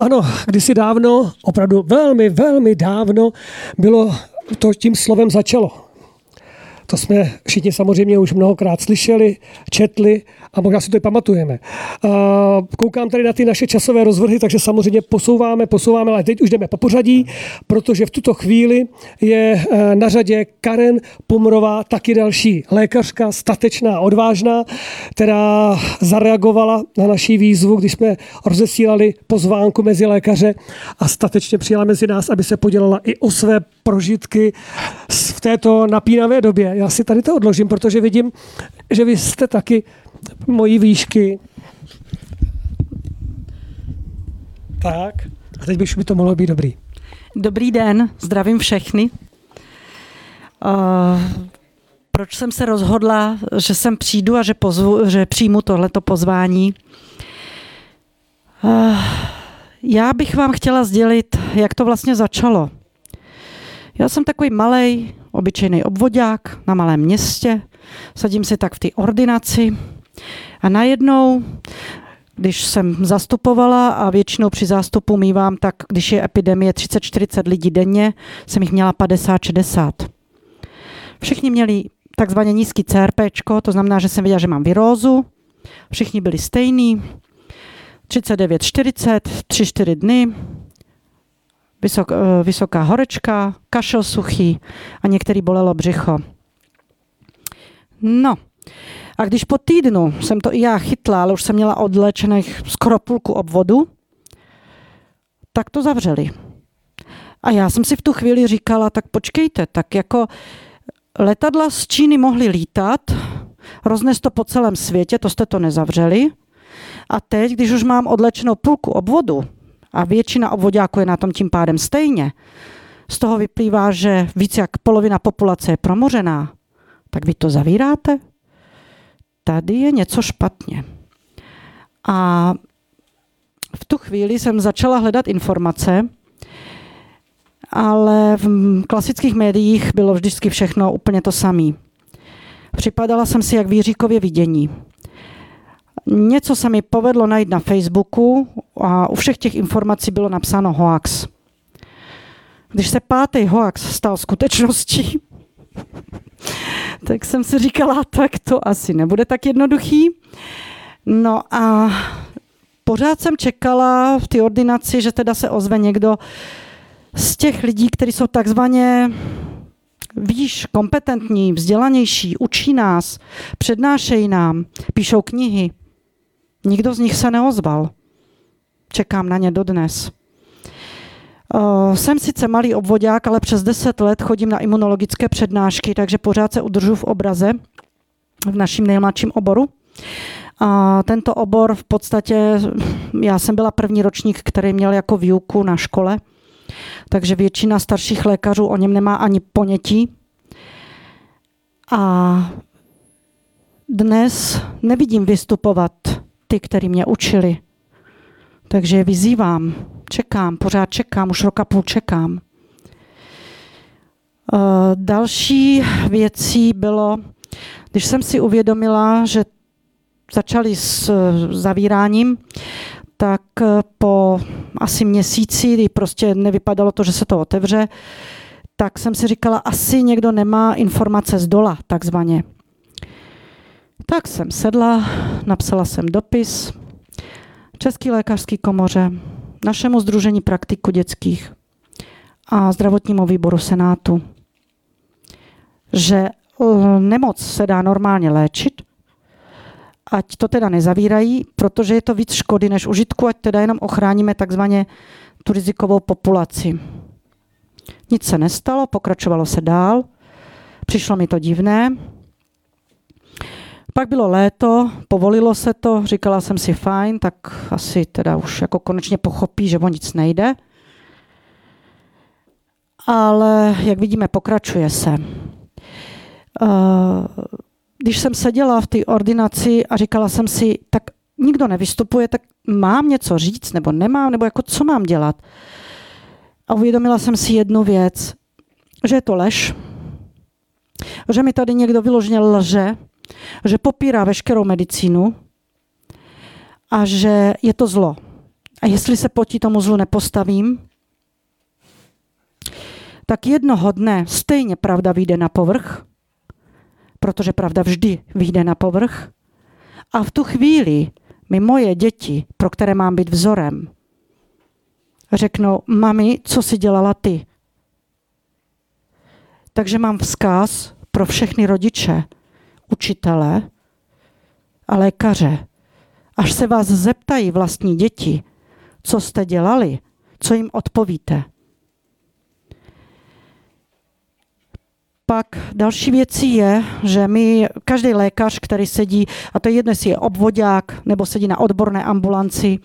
Ano, kdysi dávno, opravdu velmi, velmi dávno, bylo to tím slovem začalo. To jsme všichni samozřejmě už mnohokrát slyšeli, četli a možná si to i pamatujeme. Koukám tady na ty naše časové rozvrhy, takže samozřejmě posouváme, posouváme, ale teď už jdeme po pořadí, protože v tuto chvíli je eh, na řadě Karen Pumrová, taky další lékařka, statečná, odvážná, která zareagovala na naší výzvu, když jsme rozesílali pozvánku mezi lékaře a statečně přijala mezi nás, aby se podělala i o své prožitky v této napínavé době. Já si tady to odložím, protože vidím, že vy jste taky mojí výšky. Tak, a teď by to mohlo být dobrý. Dobrý den, zdravím všechny. Uh, proč jsem se rozhodla, že sem přijdu a že, pozvu, že přijmu tohleto pozvání? Uh, já bych vám chtěla sdělit, jak to vlastně začalo. Já jsem takový malý, obyčejný obvodák na malém městě, sadím si tak v té ordinaci a najednou, když jsem zastupovala a většinou při zástupu mývám, tak když je epidemie 30-40 lidí denně, jsem jich měla 50-60. Všichni měli takzvaně nízký CRP, to znamená, že jsem věděla, že mám virózu. Všichni byli stejní. 39-40, 3-4 dny, vysok, eh, vysoká horečka, kašel suchý a některý bolelo břicho. No, a když po týdnu jsem to i já chytla, ale už jsem měla odlečených skoro půlku obvodu, tak to zavřeli. A já jsem si v tu chvíli říkala, tak počkejte, tak jako letadla z Číny mohly lítat, roznes to po celém světě, to jste to nezavřeli. A teď, když už mám odlečenou půlku obvodu, a většina obvodáků je na tom tím pádem stejně, z toho vyplývá, že víc jak polovina populace je promořená, tak vy to zavíráte? Tady je něco špatně. A v tu chvíli jsem začala hledat informace, ale v klasických médiích bylo vždycky všechno úplně to samé. Připadala jsem si jak výříkově vidění. Něco se mi povedlo najít na Facebooku a u všech těch informací bylo napsáno hoax. Když se pátý hoax stal skutečností, tak jsem si říkala, tak to asi nebude tak jednoduchý. No a pořád jsem čekala v té ordinaci, že teda se ozve někdo z těch lidí, kteří jsou takzvaně víš, kompetentní, vzdělanější, učí nás, přednášejí nám, píšou knihy. Nikdo z nich se neozval. Čekám na ně dodnes. Uh, jsem sice malý obvodák, ale přes 10 let chodím na imunologické přednášky, takže pořád se udržu v obraze v našem nejmladším oboru. A tento obor v podstatě, já jsem byla první ročník, který měl jako výuku na škole, takže většina starších lékařů o něm nemá ani ponětí. A dnes nevidím vystupovat ty, který mě učili. Takže je vyzývám, čekám, pořád čekám, už roka půl čekám. Eh, další věcí bylo, když jsem si uvědomila, že začali s zavíráním, tak eh, po asi měsíci, kdy prostě nevypadalo to, že se to otevře, tak jsem si říkala, asi někdo nemá informace z dola, takzvaně. Tak jsem sedla, napsala jsem dopis České lékařské komoře, našemu združení praktiku dětských a zdravotnímu výboru Senátu, že eh, nemoc se dá normálně léčit, ať to teda nezavírají, protože je to víc škody než užitku, ať teda jenom ochráníme takzvaně tu rizikovou populaci. Nic se nestalo, pokračovalo se dál. Přišlo mi to divné, pak bylo léto, povolilo se to, říkala jsem si fajn, tak asi teda už jako konečně pochopí, že o nic nejde. Ale jak vidíme, pokračuje se. Eh, když jsem seděla v té ordinaci a říkala jsem si, tak nikdo nevystupuje, tak mám něco říct, nebo nemám, nebo jako co mám dělat. A uvědomila jsem si jednu věc, že je to lež, že mi tady někdo vyloženě lže, že popírá veškerou medicínu a že je to zlo. A jestli se proti tomu zlu nepostavím, tak jednoho dne stejně pravda vyjde na povrch, protože pravda vždy vyjde na povrch. A v tu chvíli mi moje děti, pro které mám být vzorem, řeknou, mami, co si dělala ty? Takže mám vzkaz pro všechny rodiče, učitele a lékaře. Až se vás zeptají vlastní děti, co jste dělali, co jim odpovíte. Pak další věcí je, že my, každý lékař, který sedí, a to je jedno, jestli je obvodák nebo sedí na odborné ambulanci,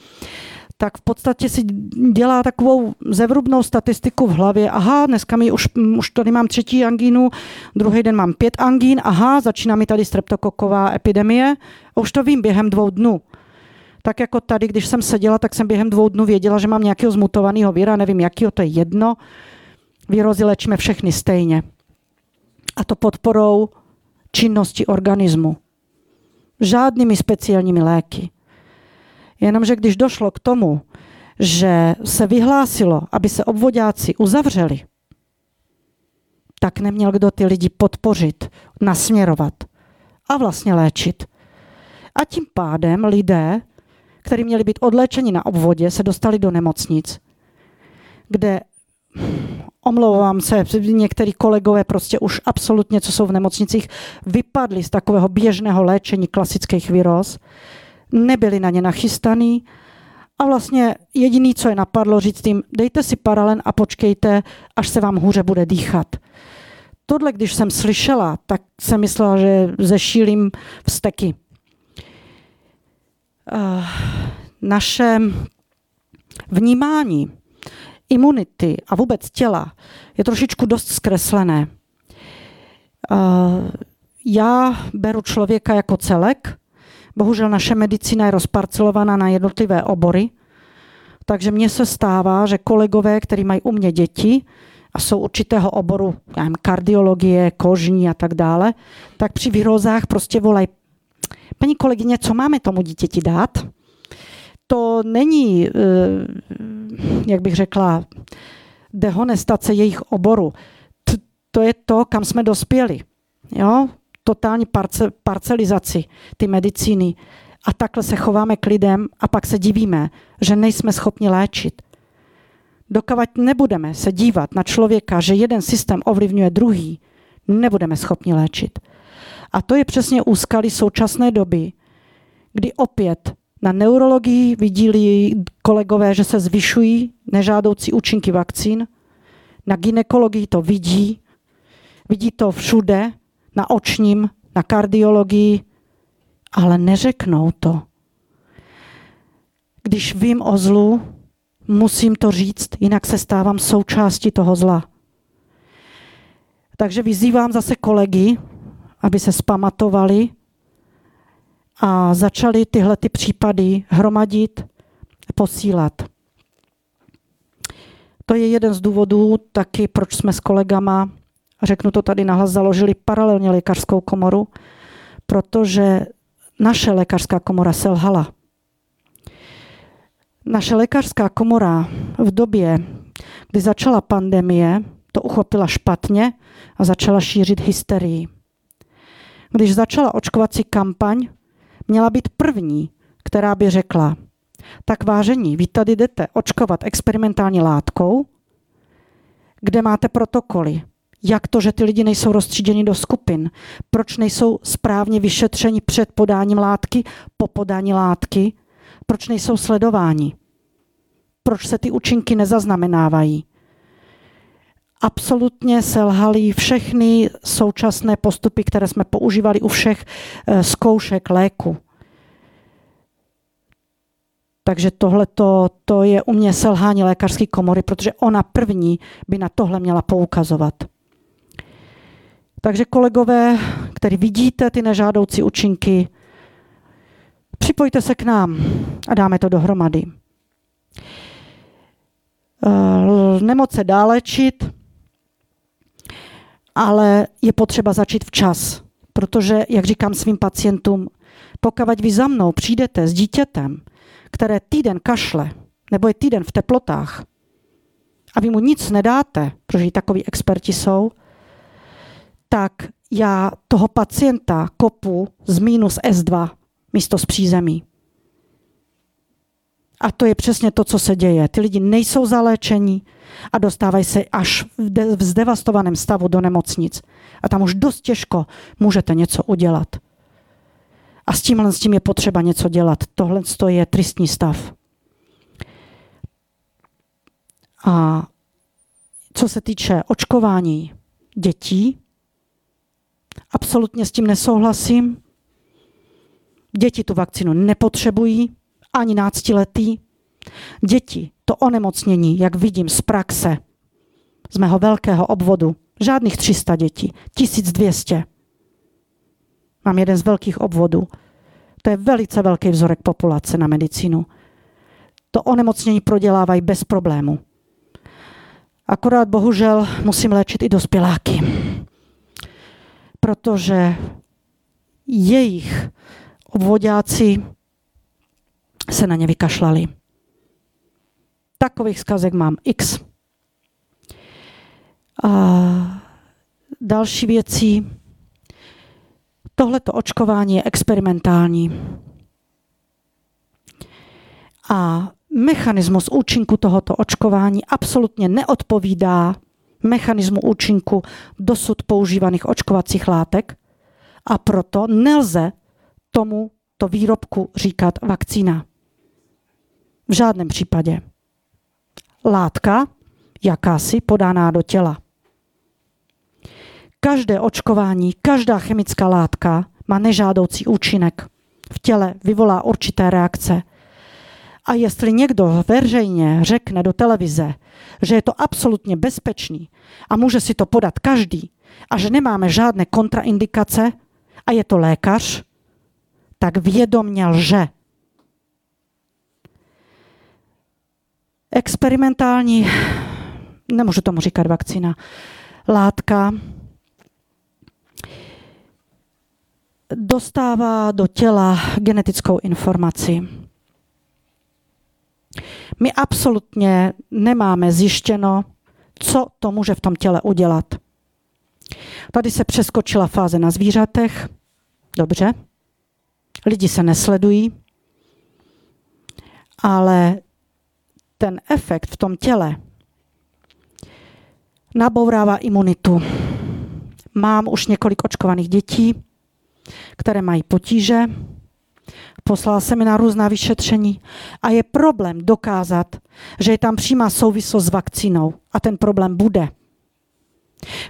tak v podstatě si dělá takovou zevrubnou statistiku v hlavě. Aha, dneska mi už, už tady mám třetí angínu, druhý den mám pět angín, aha, začíná mi tady streptokoková epidemie, a už to vím během dvou dnů. Tak jako tady, když jsem seděla, tak jsem během dvou dnů věděla, že mám nějakého zmutovaného víra, nevím jakýho, to je jedno. Výrozy léčíme všechny stejně. A to podporou činnosti organismu. Žádnými speciálními léky. Jenomže když došlo k tomu, že se vyhlásilo, aby se obvodáci uzavřeli, tak neměl kdo ty lidi podpořit, nasměrovat a vlastně léčit. A tím pádem lidé, kteří měli být odléčeni na obvodě, se dostali do nemocnic, kde omlouvám se, některý kolegové prostě už absolutně, co jsou v nemocnicích, vypadli z takového běžného léčení klasických viróz, nebyli na ně nachystaný a vlastně jediný, co je napadlo, říct jim, dejte si paralen a počkejte, až se vám hůře bude dýchat. Tohle, když jsem slyšela, tak jsem myslela, že zešílím vzteky. Uh, naše vnímání imunity a vůbec těla je trošičku dost zkreslené. Uh, já beru člověka jako celek, Bohužel naše medicína je rozparcelovaná na jednotlivé obory, takže mně se stává, že kolegové, kteří mají u mě děti a jsou určitého oboru, já nevím, kardiologie, kožní a tak dále, tak při výrozách prostě volají, paní kolegyně, co máme tomu dítěti dát? To není, eh, jak bych řekla, dehonestace jejich oboru. To je to, kam jsme dospěli. Jo? Totální parce, parcelizaci ty medicíny. A takhle se chováme k lidem a pak se divíme, že nejsme schopni léčit. Dokavať nebudeme se dívat na člověka, že jeden systém ovlivňuje druhý, nebudeme schopni léčit. A to je přesně úskalí současné doby, kdy opět na neurologii vidí kolegové, že se zvyšují nežádoucí účinky vakcín, na ginekologii to vidí, vidí to všude, na očním, na kardiologii, ale neřeknou to. Když vím o zlu, musím to říct, jinak se stávám součástí toho zla. Takže vyzývám zase kolegy, aby se spamatovali a začali tyhle ty případy hromadit, posílat. To je jeden z důvodů taky, proč jsme s kolegama řeknu to tady nahlas, založili paralelně lékařskou komoru, protože naše lékařská komora selhala. Naše lékařská komora v době, kdy začala pandemie, to uchopila špatně a začala šířit hysterii. Když začala očkovací kampaň, měla být první, která by řekla, tak vážení, vy tady jdete očkovat experimentální látkou, kde máte protokoly, jak to, že ty lidi nejsou rozstříděni do skupin? Proč nejsou správně vyšetřeni před podáním látky, po podání látky? Proč nejsou sledováni? Proč se ty účinky nezaznamenávají? Absolutně selhaly všechny současné postupy, které jsme používali u všech eh, zkoušek léku. Takže tohle to je u mě selhání lékařské komory, protože ona první by na tohle měla poukazovat. Takže kolegové, který vidíte ty nežádoucí účinky, připojte se k nám a dáme to dohromady. Eh, nemoc se dá léčit, ale je potřeba začít včas, protože, jak říkám svým pacientům, pokud vy za mnou přijdete s dítětem, které týden kašle nebo je týden v teplotách a vy mu nic nedáte, protože takový experti jsou, tak já toho pacienta kopu z minus S2 místo z přízemí. A to je přesně to, co se děje. Ty lidi nejsou zaléčení a dostávají se až v, de- v zdevastovaném stavu do nemocnic. A tam už dost těžko můžete něco udělat. A s tímhle s tím je potřeba něco dělat. Tohle je tristní stav. A co se týče očkování dětí, absolutně s tím nesouhlasím. Děti tu vakcínu nepotřebují, ani náctiletý. Děti to onemocnění, jak vidím z praxe, z mého velkého obvodu, žádných 300 dětí, 1200. Mám jeden z velkých obvodů. To je velice velký vzorek populace na medicínu. To onemocnění prodělávají bez problému. Akorát bohužel musím léčit i dospěláky, protože jejich obvodáci se na ně vykašlali. Takových zkazek mám x. A další věcí. Tohleto očkování je experimentální. A mechanismus účinku tohoto očkování absolutně neodpovídá mechanismu účinku dosud používaných očkovacích látek a proto nelze tomuto výrobku říkat vakcína. V žádném případě. Látka, jakási podaná do těla. Každé očkování, každá chemická látka má nežádoucí účinek. V těle vyvolá určité reakce – a jestli někdo veřejně řekne do televize, že je to absolutně bezpečný a může si to podat každý a že nemáme žádné kontraindikace a je to lékař, tak vědomně lže. Experimentální, nemůžu tomu říkat vakcína, látka dostává do těla genetickou informaci my absolutně nemáme zjištěno, co to může v tom těle udělat. Tady se přeskočila fáze na zvířatech. Dobře. Lidi se nesledují. Ale ten efekt v tom těle nabourává imunitu. Mám už několik očkovaných dětí, které mají potíže, poslal se mi na různá vyšetření a je problém dokázat, že je tam přímá souvislost s vakcínou a ten problém bude.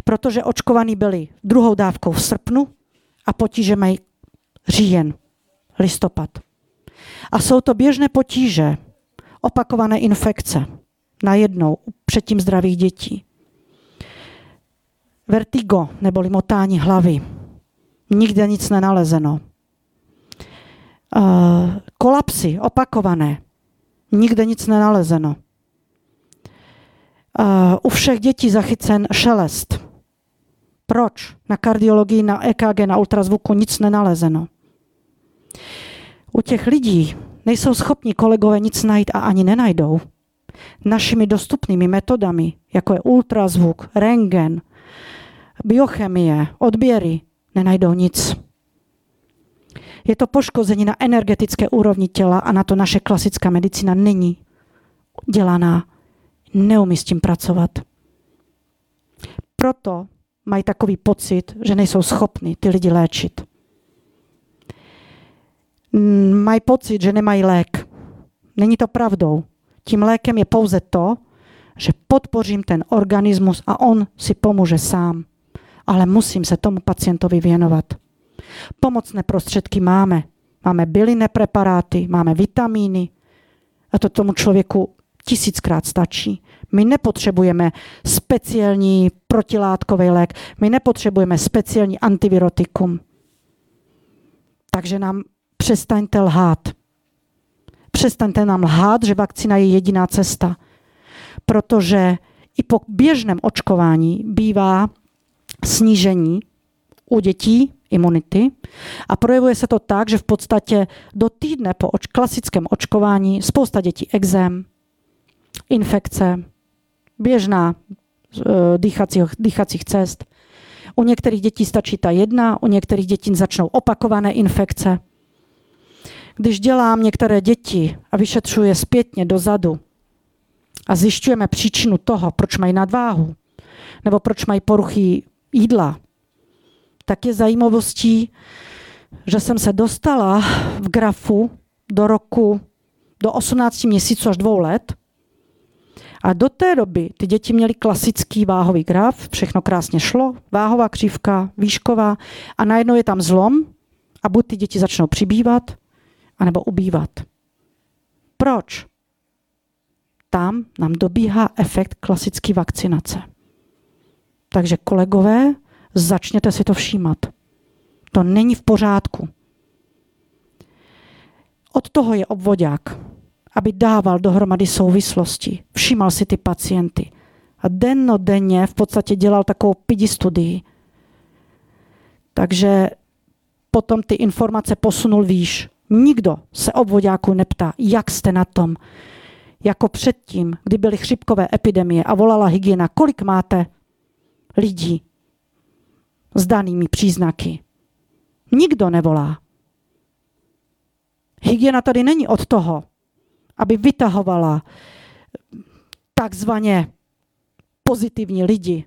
Protože očkovaní byli druhou dávkou v srpnu a potíže mají říjen, listopad. A jsou to běžné potíže, opakované infekce najednou předtím zdravých dětí. Vertigo neboli motání hlavy. Nikde nic nenalezeno kolapsy opakované. Nikde nic nenalezeno. Uh, u všech dětí zachycen šelest. Proč? Na kardiologii, na EKG, na ultrazvuku nic nenalezeno. U těch lidí nejsou schopni kolegové nic najít a ani nenajdou. Našimi dostupnými metodami, jako je ultrazvuk, rengen, biochemie, odběry, nenajdou nic. Je to poškození na energetické úrovni těla a na to naše klasická medicína není dělaná. Neumí s tím pracovat. Proto mají takový pocit, že nejsou schopni ty lidi léčit. Mají pocit, že nemají lék. Není to pravdou. Tím lékem je pouze to, že podpořím ten organismus a on si pomůže sám. Ale musím se tomu pacientovi věnovat. Pomocné prostředky máme. Máme bylinné preparáty, máme vitamíny a to tomu člověku tisíckrát stačí. My nepotřebujeme speciální protilátkový lék, my nepotřebujeme speciální antivirotikum. Takže nám přestaňte lhát. Přestaňte nám lhát, že vakcína je jediná cesta. Protože i po běžném očkování bývá snížení u dětí imunity a projevuje se to tak, že v podstatě do týdne po oč- klasickém očkování spousta dětí exém, infekce, běžná e, dýchacích, dýchacích cest. U některých dětí stačí ta jedna, u některých dětí začnou opakované infekce. Když dělám některé děti a vyšetřuje zpětně dozadu a zjišťujeme příčinu toho, proč mají nadváhu, nebo proč mají poruchy jídla, tak je zajímavostí, že jsem se dostala v grafu do roku, do 18 měsíců až dvou let. A do té doby ty děti měly klasický váhový graf, všechno krásně šlo, váhová křivka, výšková a najednou je tam zlom a buď ty děti začnou přibývat, anebo ubývat. Proč? Tam nám dobíhá efekt klasické vakcinace. Takže kolegové, začněte si to všímat. To není v pořádku. Od toho je obvodák, aby dával dohromady souvislosti, všímal si ty pacienty a dennodenně v podstatě dělal takovou pidi studii. Takže potom ty informace posunul výš. Nikdo se obvodáku neptá, jak jste na tom. Jako předtím, kdy byly chřipkové epidemie a volala hygiena, kolik máte lidí s danými příznaky. Nikdo nevolá. Hygiena tady není od toho, aby vytahovala takzvaně pozitivní lidi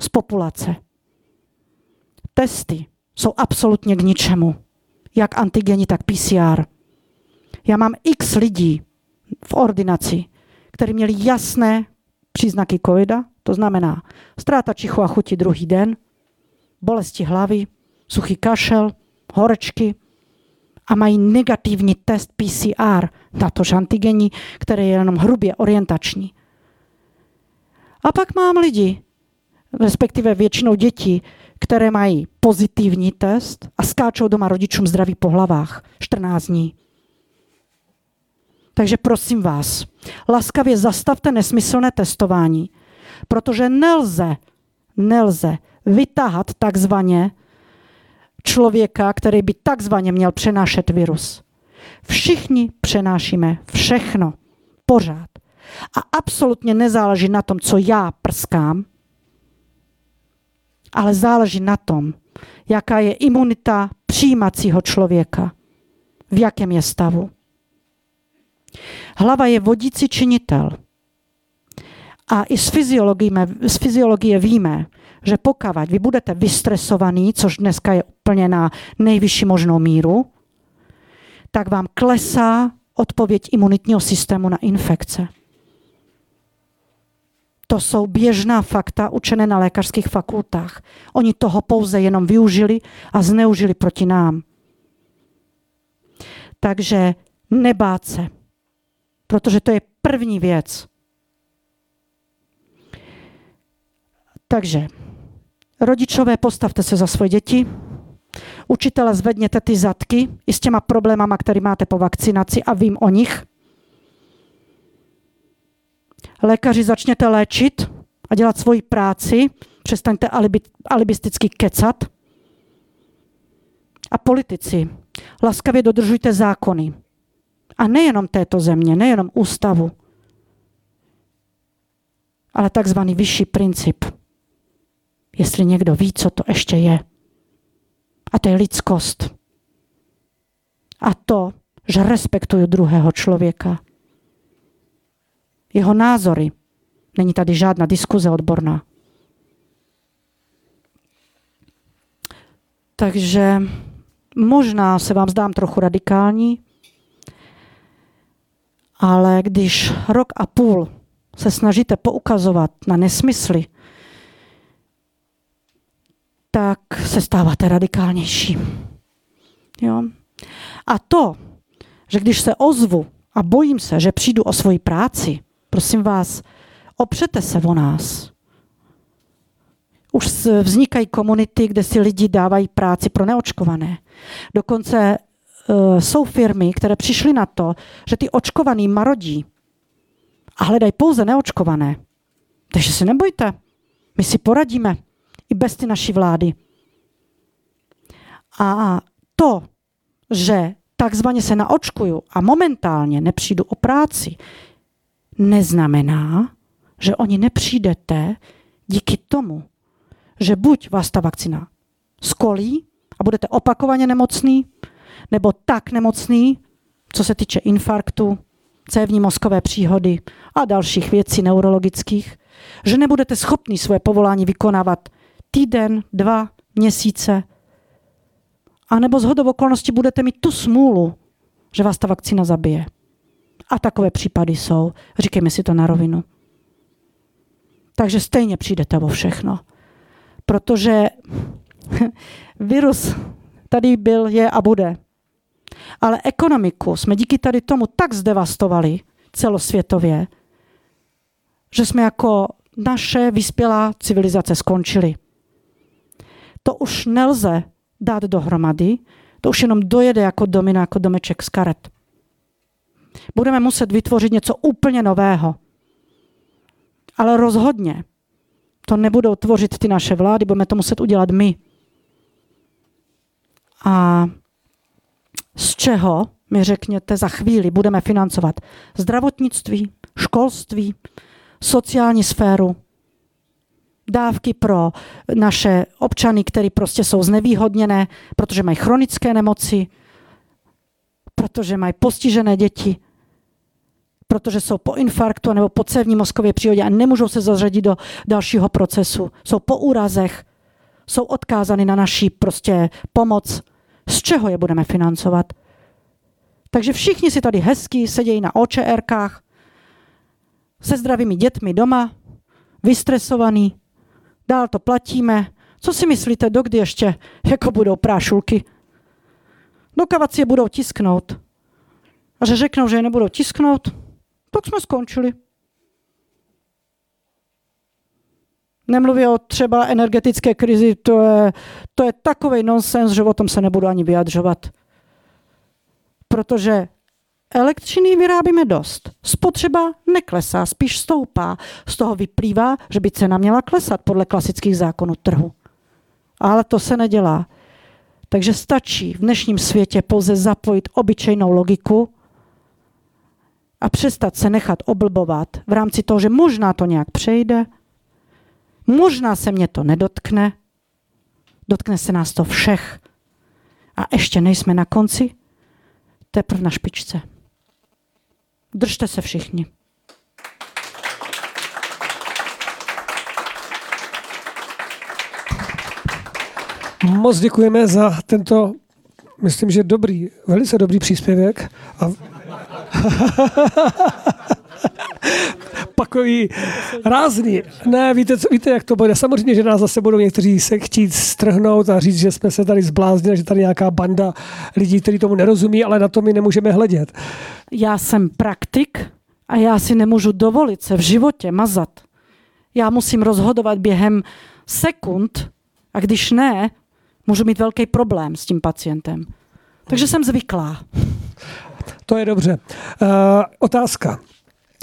z populace. Testy jsou absolutně k ničemu, jak antigeni, tak PCR. Já mám x lidí v ordinaci, kteří měli jasné příznaky covida, to znamená ztráta čichu a chuti druhý den, bolesti hlavy, suchý kašel, horečky a mají negativní test PCR, natož antigení, který je jenom hrubě orientační. A pak mám lidi, respektive většinou děti, které mají pozitivní test a skáčou doma rodičům zdraví po hlavách 14 dní. Takže prosím vás, laskavě zastavte nesmyslné testování, protože nelze, nelze vytáhat takzvaně člověka, který by takzvaně měl přenášet virus. Všichni přenášíme všechno. Pořád. A absolutně nezáleží na tom, co já prskám, ale záleží na tom, jaká je imunita přijímacího člověka, v jakém je stavu. Hlava je vodící činitel. A i z fyziologie, z fyziologie víme, že pokud vy budete vystresovaný, což dneska je úplně na nejvyšší možnou míru, tak vám klesá odpověď imunitního systému na infekce. To jsou běžná fakta učené na lékařských fakultách. Oni toho pouze jenom využili a zneužili proti nám. Takže nebát se, protože to je první věc. Takže Rodičové, postavte se za svoje děti. Učitele, zvedněte ty zadky i s těma problémama, které máte po vakcinaci a vím o nich. Lékaři, začněte léčit a dělat svoji práci. Přestaňte alibi, alibisticky kecat. A politici, laskavě dodržujte zákony. A nejenom této země, nejenom ústavu, ale takzvaný vyšší princip jestli někdo ví, co to ještě je. A to je lidskost. A to, že respektuju druhého člověka. Jeho názory. Není tady žádná diskuze odborná. Takže možná se vám zdám trochu radikální, ale když rok a půl se snažíte poukazovat na nesmysly, tak se stáváte radikálnější. Jo? A to, že když se ozvu a bojím se, že přijdu o svoji práci, prosím vás, opřete se o nás. Už vznikají komunity, kde si lidi dávají práci pro neočkované. Dokonce uh, jsou firmy, které přišly na to, že ty očkovaný marodí a hledají pouze neočkované. Takže se nebojte, my si poradíme i bez ty naší vlády. A to, že takzvaně se naočkuju a momentálně nepřijdu o práci, neznamená, že oni nepřijdete díky tomu, že buď vás ta vakcina skolí a budete opakovaně nemocný, nebo tak nemocný, co se týče infarktu, cévní mozkové příhody a dalších věcí neurologických, že nebudete schopni svoje povolání vykonávat týden, dva, měsíce, a nebo z hodou okolností budete mít tu smůlu, že vás ta vakcína zabije. A takové případy jsou. Říkejme si to na rovinu. Takže stejně přijdete o všechno. Protože virus tady byl, je a bude. Ale ekonomiku jsme díky tady tomu tak zdevastovali celosvětově, že jsme jako naše vyspělá civilizace skončili. To už nelze dát dohromady, to už jenom dojede jako domino, jako domeček z karet. Budeme muset vytvořit něco úplně nového. Ale rozhodně to nebudou tvořit ty naše vlády, budeme to muset udělat my. A z čeho, mi řekněte, za chvíli budeme financovat zdravotnictví, školství, sociální sféru, dávky pro naše občany, které prostě jsou znevýhodněné, protože mají chronické nemoci, protože mají postižené děti, protože jsou po infarktu nebo po cévní mozkové příhodě a nemůžou se zařadit do dalšího procesu. Jsou po úrazech, jsou odkázány na naší prostě pomoc. Z čeho je budeme financovat? Takže všichni si tady hezky sedějí na OČRkách se zdravými dětmi doma, vystresovaný, dál to platíme. Co si myslíte, dokdy ještě jako budou prášulky? Dokávat si je budou tisknout. A že řeknou, že je nebudou tisknout, tak jsme skončili. Nemluví o třeba energetické krizi, to je, to je takový nonsens, že o tom se nebudu ani vyjadřovat. Protože elektřiny vyrábíme dost. Spotřeba neklesá, spíš stoupá. Z toho vyplývá, že by cena měla klesat podle klasických zákonů trhu. Ale to se nedělá. Takže stačí v dnešním světě pouze zapojit obyčejnou logiku a přestat se nechat oblbovat v rámci toho, že možná to nějak přejde, možná se mě to nedotkne, dotkne se nás to všech. A ještě nejsme na konci, teprve na špičce. Držte se všichni. Moc děkujeme za tento, myslím, že dobrý, velice dobrý příspěvek. A... Pakový rázný. Ne, víte, co, víte, jak to bude. Samozřejmě, že nás zase budou někteří se chtít strhnout a říct, že jsme se tady zbláznili, že tady nějaká banda lidí, kteří tomu nerozumí, ale na to my nemůžeme hledět. Já jsem praktik a já si nemůžu dovolit se v životě mazat. Já musím rozhodovat během sekund a když ne, můžu mít velký problém s tím pacientem. Takže jsem zvyklá. To je dobře. Uh, otázka.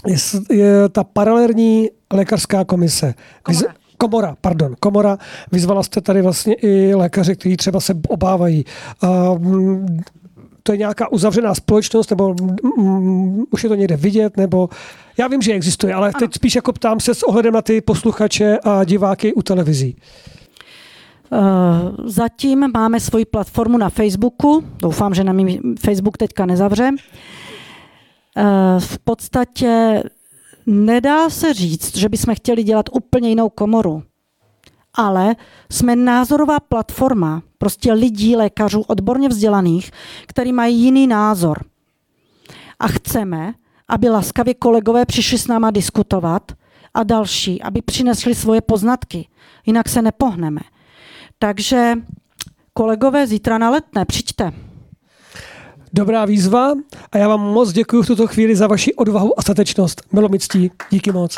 Je, je ta paralelní lékařská komise. Komora. Komora, pardon, komora. Vyzvala jste tady vlastně i lékaře, kteří třeba se obávají. Uh, to je nějaká uzavřená společnost, nebo mm, už je to někde vidět, nebo já vím, že existuje, ale ano. teď spíš jako ptám se s ohledem na ty posluchače a diváky u televizí. Uh, zatím máme svoji platformu na Facebooku. Doufám, že na mý Facebook teďka nezavře. Uh, v podstatě nedá se říct, že bychom chtěli dělat úplně jinou komoru. Ale jsme názorová platforma, prostě lidí, lékařů, odborně vzdělaných, který mají jiný názor. A chceme, aby laskavě kolegové přišli s náma diskutovat a další, aby přinesli svoje poznatky. Jinak se nepohneme. Takže kolegové, zítra na letné, přijďte. Dobrá výzva a já vám moc děkuji v tuto chvíli za vaši odvahu a statečnost. Bylo mi ctí. Díky moc.